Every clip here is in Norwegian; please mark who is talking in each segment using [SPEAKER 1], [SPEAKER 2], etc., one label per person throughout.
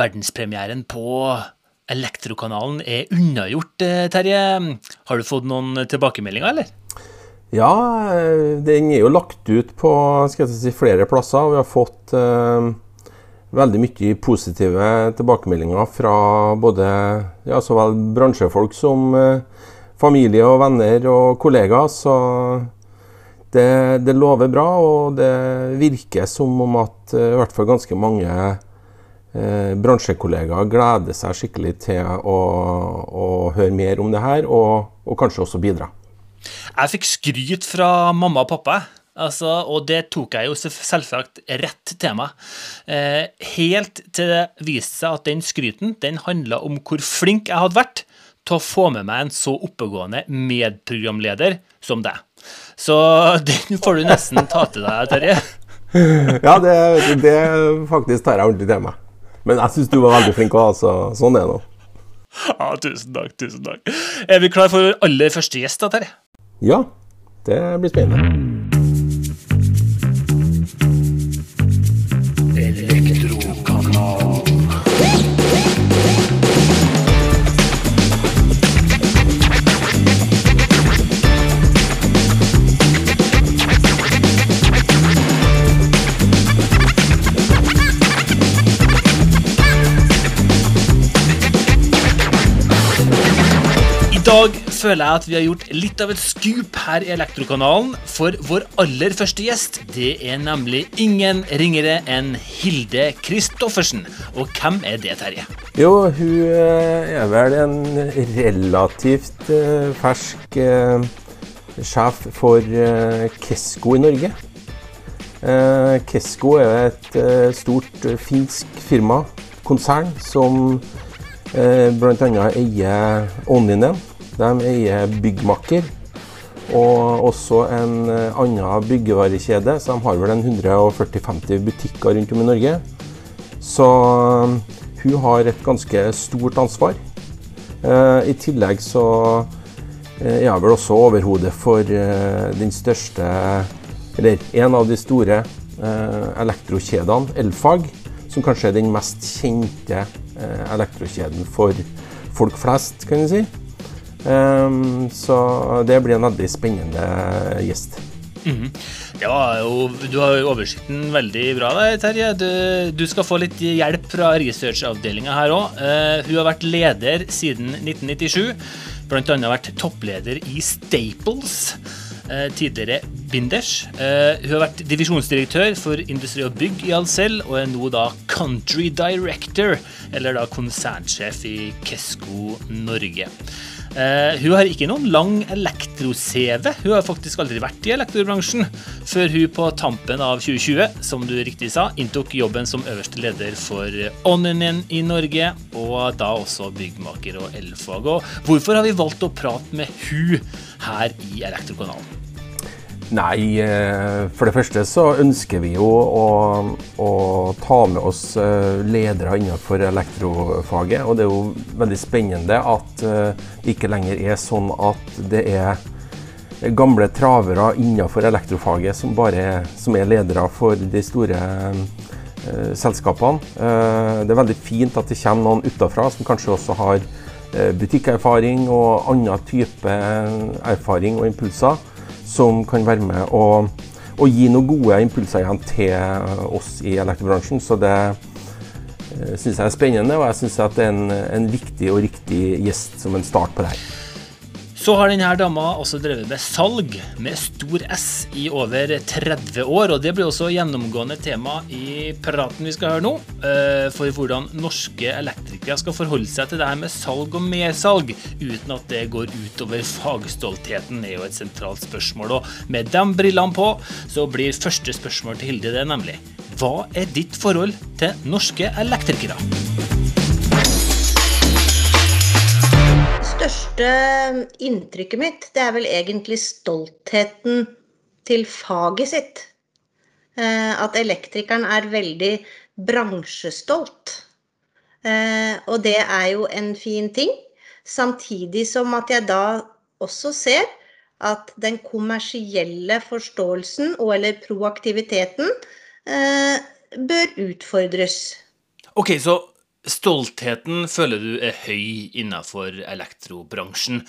[SPEAKER 1] verdenspremieren på Elektrokanalen er unnagjort, eh, Terje. Har du fått noen tilbakemeldinger, eller?
[SPEAKER 2] Ja, eh, den er jo lagt ut på si, flere plasser. Vi har fått eh, veldig mye positive tilbakemeldinger fra både ja, så vel bransjefolk som eh, familie og venner og kollegaer. Så det, det, lover bra, og det virker som om at eh, i hvert fall ganske mange eh, bransjekollegaer gleder seg skikkelig til å, å, høre mer om det her, og, og kanskje også bidra.
[SPEAKER 1] Jeg fikk skryt fra mamma og pappa. Altså, og det tok jeg jo selvsagt rett til meg. Eh, helt til det viste seg at den skryten den handla om hvor flink jeg hadde vært til å få med meg en så oppegående medprogramleder som deg. Så den får du nesten ta til deg, Terje.
[SPEAKER 2] ja, det, det faktisk tar jeg ordentlig til meg. Men jeg syns du var veldig flink òg, så sånn er det nå.
[SPEAKER 1] Ja, tusen takk, tusen takk. Er vi klar for aller første gjest, da, Terje?
[SPEAKER 2] Ja, det blir spennende.
[SPEAKER 1] Føler jeg at vi har gjort litt av et skup her i Elektrokanalen. For vår aller første gjest, det er nemlig ingen ringere enn Hilde Kristoffersen. Og hvem er det, Terje?
[SPEAKER 2] Jo, hun eh, er vel en relativt uh, fersk uh, sjef for Kesko i Norge. Kesko er et stort finsk firma, konsern, som bl.a. eier Onninen de eier Byggmakker og også en eh, annen byggevarekjede. Så de har vel en 140-50 butikker rundt om i Norge. Så eh, hun har et ganske stort ansvar. Eh, I tillegg så er jeg vel også overhodet for den største, eller en av de store elektrokjedene, Elfag, som kanskje er den mest kjente elektrokjeden for folk flest, kan du si. Så det blir en veldig spennende gjest.
[SPEAKER 1] Mm. Det var jo, du har jo oversikten veldig bra der, Terje. Du, du skal få litt hjelp fra researchavdelinga her òg. Uh, eh, hun har vært leder siden 1997. Blant annet vært toppleder i Staples. Uh, tidligere Binders. Uh, hun har vært divisjonsdirektør for Industri og Bygg i Alcel, og er nå da Country Director, eller da konsernsjef i Kesko Norge. Uh, hun har ikke noen lang elektro-CV. Hun har faktisk aldri vært i elektrobransjen, før hun på tampen av 2020, som du riktig sa, inntok jobben som øverste leder for Onninen i Norge, og da også byggmaker og elfag. Og hvorfor har vi valgt å prate med hun her i Elektrokanalen?
[SPEAKER 2] Nei, eh, for det første så ønsker vi jo å, å ta med oss eh, ledere innenfor elektrofaget. Og det er jo veldig spennende at eh, det ikke lenger er sånn at det er gamle travere innenfor elektrofaget som bare som er ledere for de store eh, selskapene. Eh, det er veldig fint at det kommer noen utafra som kanskje også har eh, butikkerfaring og annen type erfaring og impulser som kan være med og, og gi noen gode impulser igjen til oss i elektrobransjen. Så det eh, syns jeg er spennende, og jeg syns det er en, en viktig og riktig gjest som en start på det her.
[SPEAKER 1] Så har denne dama også drevet med salg med stor S i over 30 år, og det blir også gjennomgående tema i praten vi skal høre nå. Eh, for hvordan norske elektrikere skal forholde seg til det her med salg og mersalg uten at det går utover fagstoltheten, er jo et sentralt spørsmål. Og med de brillene på, så blir første spørsmål til Hilde det nemlig Hva er ditt forhold til norske elektrikere?
[SPEAKER 3] Største inntrykket mitt, det er vel egentlig stoltheten til faget sitt. Eh, at elektrikeren er veldig bransjestolt. Eh, og det er jo en fin ting. Samtidig som at jeg da også ser at den kommersielle forståelsen og eller proaktiviteten eh, bør utfordres.
[SPEAKER 1] Ok, så Stoltheten føler du er høy innenfor elektrobransjen,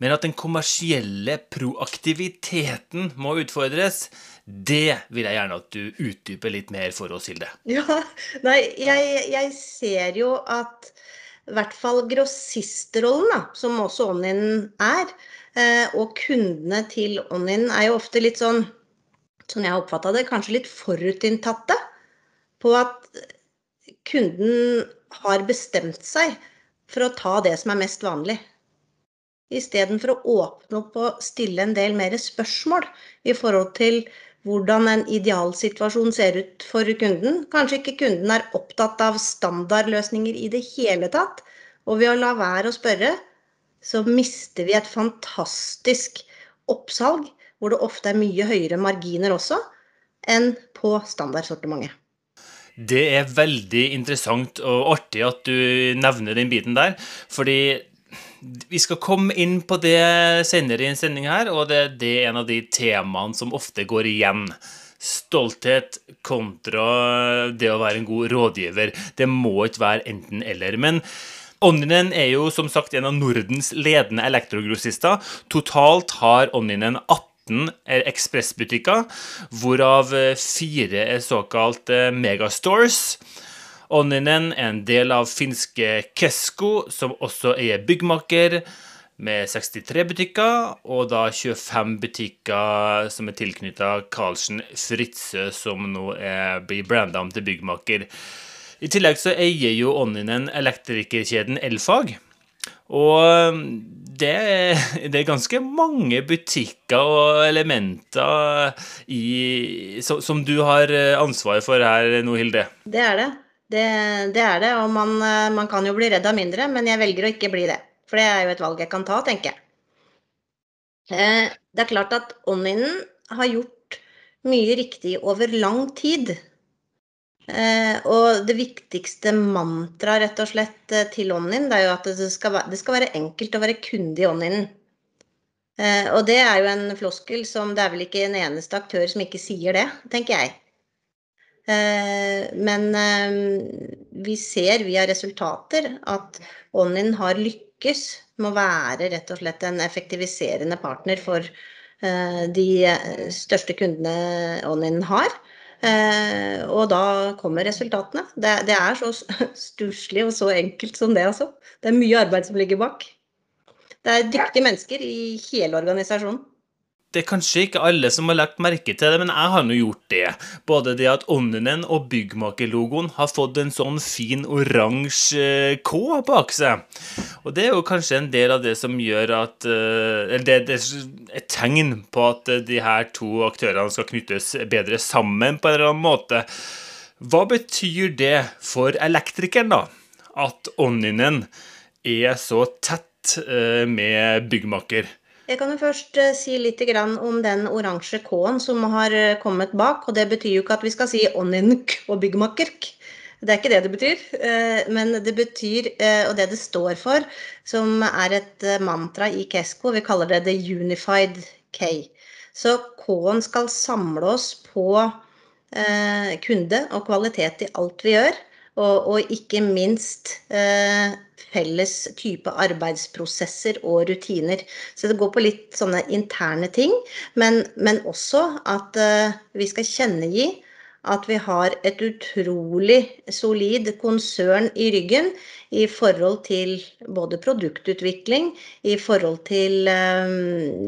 [SPEAKER 1] men at den kommersielle proaktiviteten må utfordres, det vil jeg gjerne at du utdyper litt mer for oss, Hilde.
[SPEAKER 3] Ja, nei, jeg, jeg ser jo at i hvert fall grossistrollen, da, som også Onin er, eh, og kundene til Onin er jo ofte litt sånn, sånn jeg har oppfatta det, kanskje litt forutinntatte på at kunden har bestemt seg for å ta det som er mest vanlig. Istedenfor å åpne opp og stille en del mer spørsmål i forhold til hvordan en idealsituasjon ser ut for kunden. Kanskje ikke kunden er opptatt av standardløsninger i det hele tatt. Og ved å la være å spørre, så mister vi et fantastisk oppsalg, hvor det ofte er mye høyere marginer også, enn på standardsortimentet.
[SPEAKER 1] Det er veldig interessant og artig at du nevner den biten der. Fordi vi skal komme inn på det senere i en sending her, og det, det er en av de temaene som ofte går igjen. Stolthet kontra det å være en god rådgiver. Det må ikke være enten-eller. Men Onninen er jo som sagt en av Nordens ledende elektrogrossister. Totalt har Onninen 18 ekspressbutikker, hvorav fire er såkalt megastores. Onninen er en del av finske Kesko, som også eier byggmaker, med 63 butikker, og da 25 butikker som er tilknytta Carlsen Fritzøe, som nå er, blir branda om til byggmaker. I tillegg så eier jo Onninen elektrikerkjeden Elfag. Og det, det, er ganske mange butikker og elementer i, som, som, du har ansvaret for her nå, Hilde.
[SPEAKER 3] Det er det. Det, det er det. Og man, man, kan jo bli redd av mindre, men jeg velger å ikke bli det. For det er jo et valg jeg kan ta, tenker jeg. Eh, det er klart at Onninen har gjort mye riktig over lang tid. Eh, og det viktigste mantraet rett og slett eh, til Onnin, det er jo at det skal, være, det skal være enkelt å være kunde i Onninen. Og det er jo en floskel som det er vel ikke en eneste aktør som ikke sier det, tenker jeg. Men vi ser via resultater at Onnin har lykkes med å være rett og slett en effektiviserende partner for de største kundene Onnin har. Eh, og da kommer resultatene. Det, det er så stusslig og så enkelt som det, altså. Det er mye arbeid som ligger bak. Det er dyktige mennesker i hele organisasjonen
[SPEAKER 1] det er kanskje ikke alle som har lagt merke til det, men jeg har nå gjort det. Både det at Onninen og byggmakerlogoen har fått en sånn fin oransje K bak seg. Og det er jo kanskje en del av det som gjør at eh, Eller det, er et tegn på at de her to aktørene skal knyttes bedre sammen på en eller annen måte. Hva betyr det for elektrikeren, da? At Onninen er så tett eh, med byggmaker?
[SPEAKER 3] Jeg kan jo først uh, si litt om den oransje K-en som har uh, kommet bak. og Det betyr jo ikke at vi skal si Onnink og byggmakerk. Det er ikke det det betyr. Uh, men det betyr, og det det står for, som er et mantra i Kesko, vi kaller det the unified K. Så K-en skal samle oss på kunde og kvalitet i alt vi gjør. Og, og ikke minst eh, felles type arbeidsprosesser og rutiner. Så det går på litt sånne interne ting, men, men også at eh, vi skal kjennegi at vi har et utrolig solid konsern i ryggen i forhold til både produktutvikling, i forhold til eh,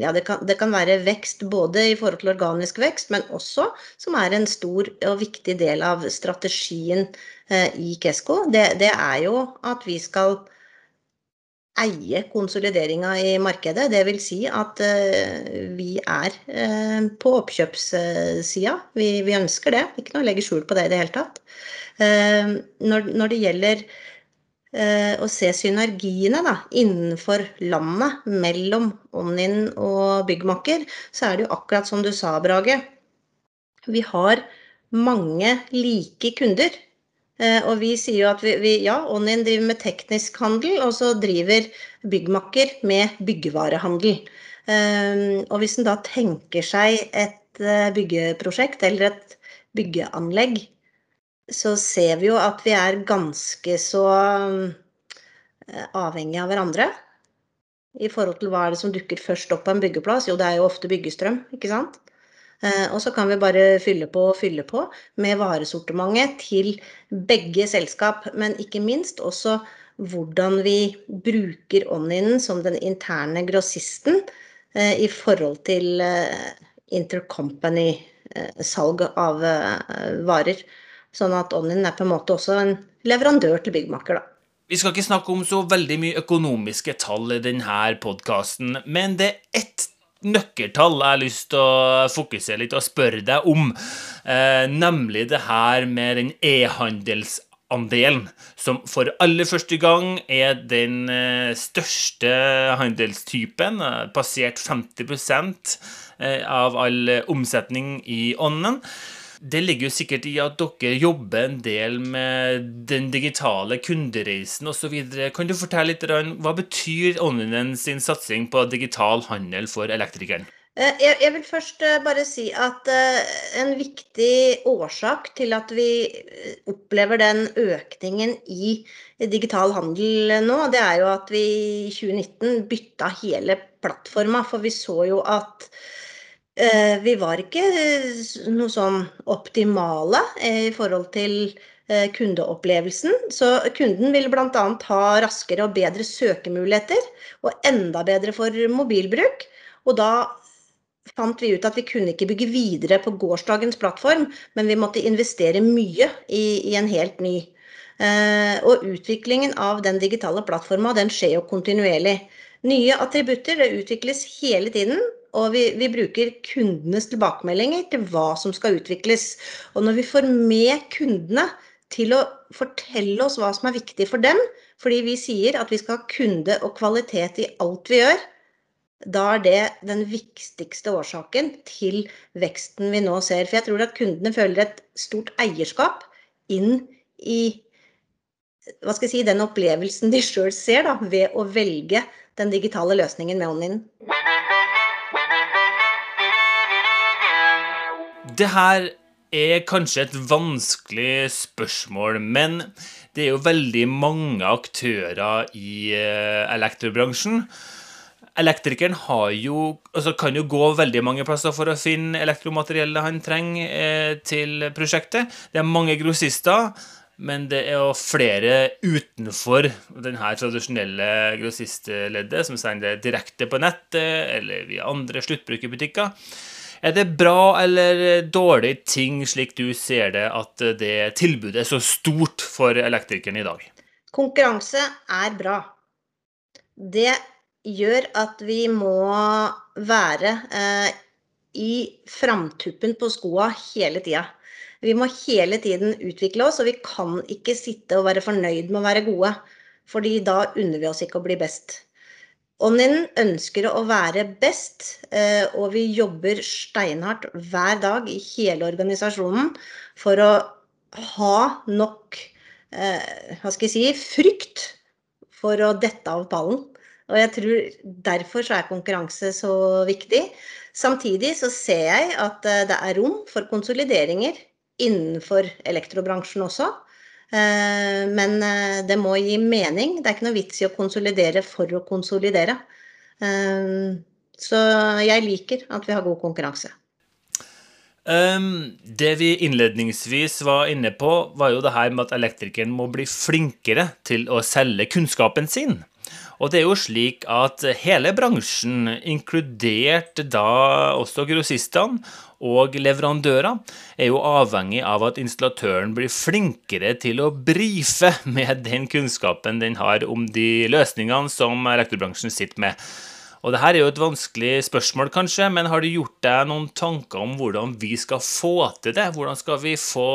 [SPEAKER 3] Ja, det kan, det kan, være vekst både i forhold til organisk vekst, men også som er en stor og viktig del av strategien Eh, i Kesko, det, det er jo at vi skal eie konsolideringa i markedet. Det vil si at uh, vi er uh, på oppkjøpssida. Vi, vi, ønsker det. Ikke noe å legge skjul på det i det hele tatt. Uh, når, når, det gjelder å se synergiene da, innenfor landet mellom Omnin og byggmaker, så er det jo akkurat som du sa, Brage. Vi har mange like kunder. Eh, og vi sier jo at vi, vi ja, Onin driver med teknisk handel, og så driver byggmakker med byggevarehandel. Eh, og hvis en da tenker seg et eh, byggeprosjekt eller et byggeanlegg så ser vi jo at vi er ganske så eh, avhengige av hverandre. I forhold til hva er det som dukker først opp på en byggeplass? Jo, det er jo ofte byggestrøm, ikke sant? Eh, og så kan vi bare fylle på og fylle på med varesortimentet til begge selskap. Men ikke minst også hvordan vi bruker Onninen som den interne grossisten eh, i forhold til intercompany-salg av varer. Sånn at Onninen er på en måte også en leverandør til byggmaker, da.
[SPEAKER 1] Vi skal ikke snakke om så veldig mye økonomiske tall i denne podkasten, men det er ett nøkkeltall jeg har lyst til å fokusere litt og spørre deg om, eh, nemlig det her med den e-handelsandelen, som for aller første gang er den eh, største handelstypen, eh, passert 50 eh, av all omsetning i ånden. Det ligger jo sikkert i at dere jobber en del med den digitale kundereisen osv. Kan du fortelle litt om hva betyr Onlinen sin satsing på digital handel for elektrikeren?
[SPEAKER 3] Eh, jeg vil først eh, bare si at eh, en viktig årsak til at vi opplever den økningen i digital handel nå, det er jo at vi i 2019 bytta hele plattforma. For vi så jo at vi var ikke eh, noe sånn optimale eh, i forhold til kundeopplevelsen. Så kunden vil bl.a. ha raskere og bedre søkemuligheter, og enda bedre for mobilbruk. Og da fant vi ut at vi kunne ikke bygge videre på gårsdagens plattform, men vi måtte investere mye i, i en helt ny. og utviklingen av den digitale plattforma den skjer jo kontinuerlig. Nye attributter det utvikles hele tiden, og vi, vi, bruker kundenes tilbakemeldinger til hva som skal utvikles. Og når vi får med kundene til å fortelle oss hva som er viktig for dem, fordi vi sier at vi skal ha kunde og kvalitet i alt vi gjør, da er det den viktigste årsaken til veksten vi nå ser. For jeg tror at kundene føler et stort eierskap inn i hva skal jeg si, den opplevelsen de sjøl ser da, ved å velge den digitale løsningen med Onin.
[SPEAKER 1] Det her er kanskje et vanskelig spørsmål, men det er jo veldig mange aktører i eh, elektrobransjen. Elektrikeren jo, altså kan jo gå veldig mange plasser for å finne elektromateriellet han trenger eh, til prosjektet. Det er mange grossister, men det er jo flere utenfor denne tradisjonelle grossistleddet som sender direkte på nettet eller via andre sluttbrukerbutikker. Er det bra eller dårlig ting, slik du ser det, at det tilbudet er så stort for elektrikeren i dag?
[SPEAKER 3] Konkurranse er bra. Det gjør at vi må være eh, i framtuppen på skoa hele tida. Vi må hele tiden utvikle oss, og vi kan ikke sitte og være fornøyd med å være gode. fordi da unner vi oss ikke å bli best. Onin ønsker å være best, eh, og vi jobber steinhardt hver dag i hele organisasjonen for å ha nok eh, hva skal jeg si, frykt for å dette av pallen. Og jeg tror derfor så er konkurranse så viktig. Samtidig så ser jeg at eh, det er rom for konsolideringer innenfor elektrobransjen også. Eh, men eh, det må gi mening. Det er ikke noe vits i å konsolidere for å konsolidere. Eh, så jeg liker at vi har god konkurranse.
[SPEAKER 1] Um, det vi innledningsvis var inne på, var jo det her med at elektrikeren må bli flinkere til å selge kunnskapen sin. Og det er jo slik at hele bransjen, inkludert da også grossistene og leverandører, er jo avhengig av at installatøren blir flinkere til å brife med den kunnskapen den har om de løsningene som elektrobransjen sitter med. Og det her er jo et vanskelig spørsmål, kanskje, men har du gjort deg noen tanker om hvordan vi skal få til det? Hvordan skal vi, få,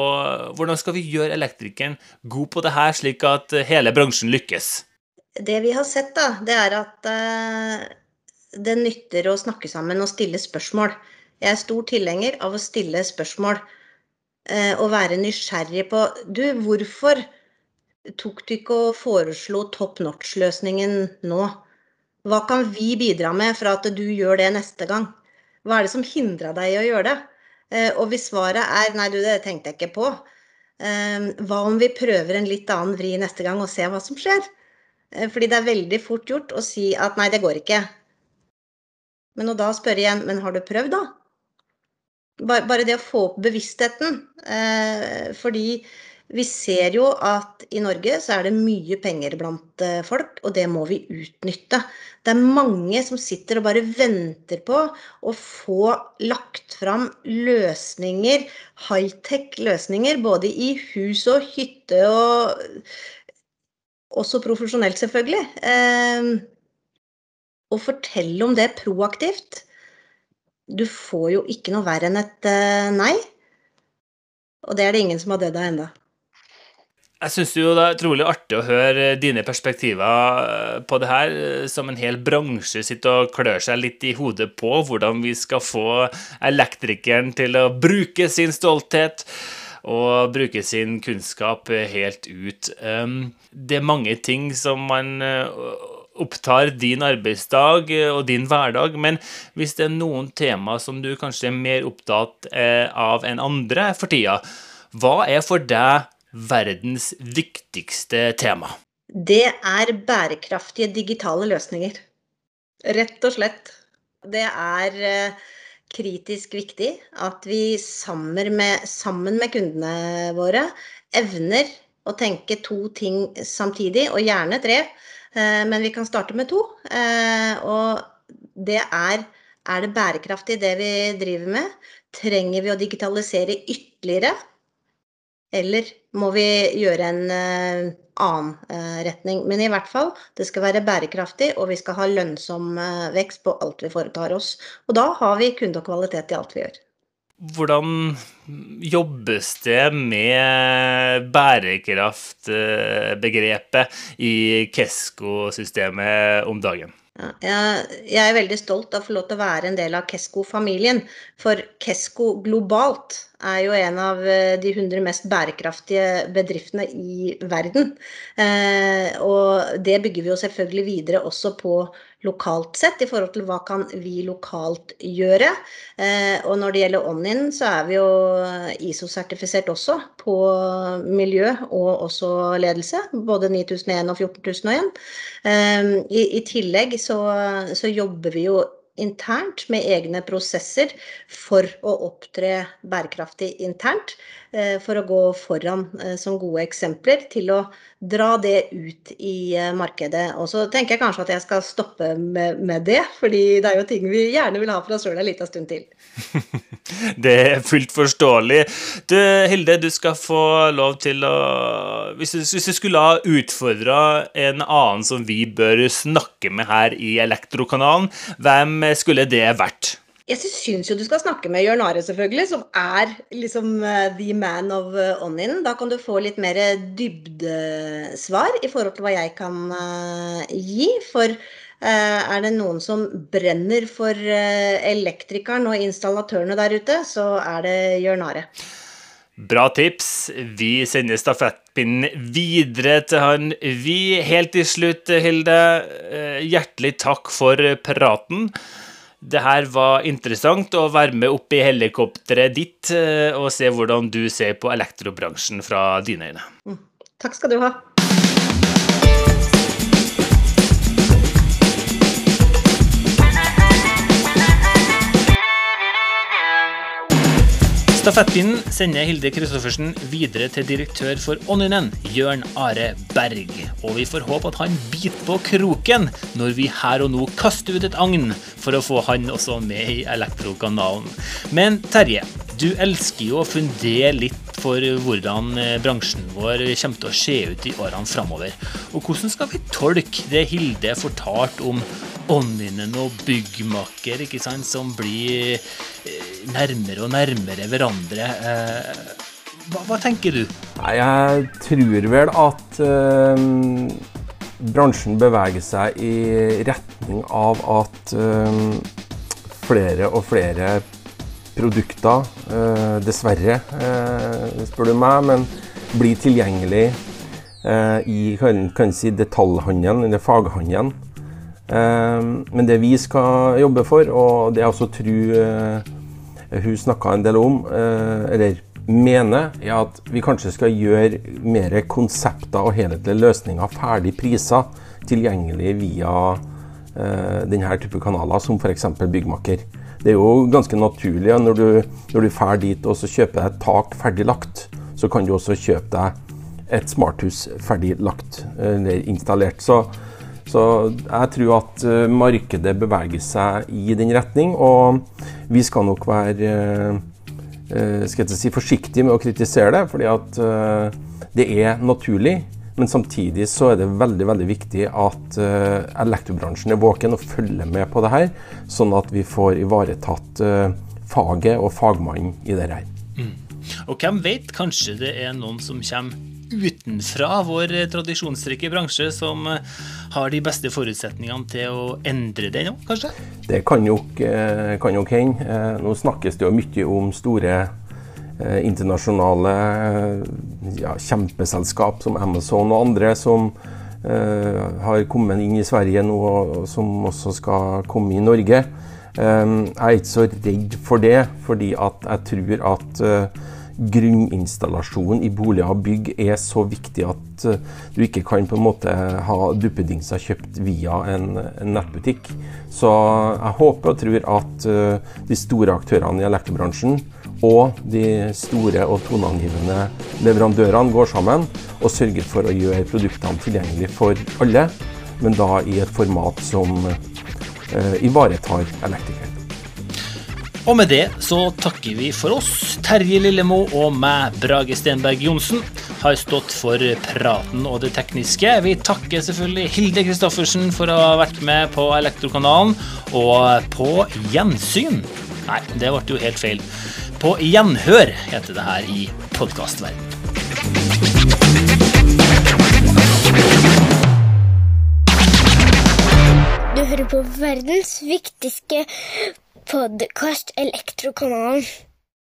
[SPEAKER 1] hvordan skal vi gjøre elektrikeren god på det her, slik at hele bransjen lykkes?
[SPEAKER 3] Det vi har sett, da, det er at uh, det nytter å snakke sammen og stille spørsmål. Jeg er stor tilhenger av å stille spørsmål uh, og være nysgjerrig på Du, hvorfor tok du ikke og foreslo top notch-løsningen nå? Hva kan vi bidra med for at du gjør det neste gang? Hva er det som hindra deg i å gjøre det? Uh, og hvis svaret er nei, du, det tenkte jeg ikke på, Eh, hva om vi prøver en litt annen vri neste gang og ser hva som skjer? Eh, fordi det er veldig fort gjort å si at nei, det går ikke. Men å da spørre igjen, men har du prøvd, da? Bare det å få opp bevisstheten. Eh, fordi vi ser jo at i Norge så er det mye penger blant eh, folk, og det må vi utnytte. Det er mange som sitter og bare venter på å få lagt fram løsninger, high-tech løsninger, både i hus og hytte og også profesjonelt, selvfølgelig. Eh, og fortelle om det proaktivt. Du får jo ikke noe verre enn et eh, nei. Og det er det ingen som har dødd av ennå.
[SPEAKER 1] Jeg syns det er utrolig artig å høre dine perspektiver eh, på det her, eh, som en hel bransje sitter og klør seg litt i hodet på hvordan vi skal få elektrikeren til å bruke sin stolthet og bruke sin kunnskap helt ut. Det er mange ting som man opptar din arbeidsdag og din hverdag, men hvis det er noen tema som du kanskje er mer opptatt av enn andre for tida, hva er for deg verdens viktigste tema?
[SPEAKER 3] Det er bærekraftige digitale løsninger. Rett og slett. Det er eh, kritisk viktig at vi sammen med, sammen med kundene våre evner å tenke to ting samtidig, og gjerne tre. Eh, men vi kan starte med to. Eh, og det er er det bærekraftig det vi driver med? Trenger vi å digitalisere ytterligere? Eller må vi gjøre en uh, annen retning? Men i hvert fall, det skal være bærekraftig, og vi skal ha lønnsom vekst på alt vi foretar oss. Og da har vi kunde og kvalitet i alt vi gjør.
[SPEAKER 1] Hvordan jobbes det med bærekraftbegrepet i Kesko-systemet om dagen?
[SPEAKER 3] Jeg er veldig stolt av å få lov til å være en del av Kesko-familien. For Kesko globalt er jo en av eh, de 100 mest bærekraftige bedriftene i verden. Eh, og det bygger vi jo selvfølgelig videre også på lokalt sett, i forhold til hva kan vi lokalt gjøre. Eh, og når det gjelder Onin, så er vi jo ISO-sertifisert også på miljø og også ledelse. Både 9001 og 14001. Eh, i, I tillegg så, så jobber vi jo internt med egne prosesser for å opptre bærekraftig internt. Eh, for å gå foran eh, som gode eksempler til å dra det ut i eh, markedet. Og så tenker jeg kanskje at jeg skal stoppe med, med det, fordi det er jo ting vi gjerne vil ha for oss sjøl en liten stund til.
[SPEAKER 1] det er fullt forståelig. Du, Hilde, du skal få lov til å Hvis du, hvis du skulle ha utfordra en annen som vi bør snakke med her i Elektrokanalen, hvem skulle det vært?
[SPEAKER 3] Jeg syns jo du skal snakke med Jørn Are, selvfølgelig, som er liksom uh, the man of onion. Da kan du få litt mer dybdesvar i forhold til hva jeg kan gi. For er det noen som brenner for elektrikeren og installatørene der ute, så er det Jørn Are.
[SPEAKER 1] Bra tips. Vi sender stafettpinnen videre til han. Vi, helt til slutt, Hilde, hjertelig takk for praten. Det her var interessant å være med opp i helikopteret ditt eh, og se hvordan du ser på elektrobransjen fra dine øyne.
[SPEAKER 3] Mm. Takk skal du ha.
[SPEAKER 1] Stafettpinnen sender Hilde Kristoffersen videre til direktør for Onninen, Jørn Are Berg. Og vi får håpe at han biter på kroken når vi her og nå kaster ut et agn for å få han også med i Elektrokanalen. Men Terje, du elsker jo å fundere litt for hvordan eh, bransjen vår kommer til å se ut i årene framover. Og hvordan skal vi tolke det Hilde fortalte om åndinen og byggmaker, ikke sant, som blir eh, nærmere og nærmere hverandre? Eh, hva, hva tenker du?
[SPEAKER 2] Jeg tror vel at uh, bransjen beveger seg i retning av at uh, flere og flere produkter, eh, dessverre, spør du meg, men blir tilgjengelig i kan, kan si detaljhandelen, eller faghandelen. Men det vi skal jobbe for, og det jeg også tror hun snakka en del om, eller mener, er at vi kanskje skal gjøre mer konsepter og helhetlige løsninger ferdig priser tilgjengelig via eh, denne type kanaler, som f.eks. Byggmaker. Det er jo ganske naturlig ja, når du, når du drar dit og så kjøper deg et tak ferdig lagt, så kan du også kjøpe deg et smarthus ferdig lagt eller installert. Så, så jeg tror at eh, markedet beveger seg i den retning, og vi skal nok være eh, skal jeg si, forsiktige med å kritisere det, fordi at eh, det er naturlig. Men samtidig så er det veldig veldig viktig at elektrobransjen er våken og følger med på det her, sånn at vi får ivaretatt faget og fagmannen i det her. Mm.
[SPEAKER 1] Og hvem vet, kanskje det er noen som kommer utenfra vår tradisjonsrike bransje som uh, har de beste forutsetningene til å endre det nå, kanskje?
[SPEAKER 2] Det kan nok, kan nok hende. Nå snakkes det jo mye om store Eh, internasjonale eh, ja, kjempeselskap som Amazon og andre som uh, har kommet inn i Sverige nå, og som også skal komme i Norge. Um, jeg er ikke så redd for det, fordi at jeg tror at uh, grunninstallasjonen i boliger og bygg er så viktig at uh, du ikke kan på en måte ha duppedingser kjøpt via en, nettbutikk. Så jeg håper og tror at de store aktørene i elektrobransjen og de store og toneangivende leverandørene går sammen og sørger for å gjøre produktene tilgjengelig for alle, men da i et format som eh, ivaretar elektrikeren.
[SPEAKER 1] Og med det så takker vi for oss. Terje Lillemo og meg, Brage Stenberg Johnsen, har stått for praten og det tekniske. Vi takker selvfølgelig Hilde Kristoffersen for å ha vært med på Elektrokanalen, og på gjensyn. Nei, det ble jo helt feil. På gjenhør heter det her i podkastverden.
[SPEAKER 4] Du hører på verdens viktigste podkast, Elektrokanalen.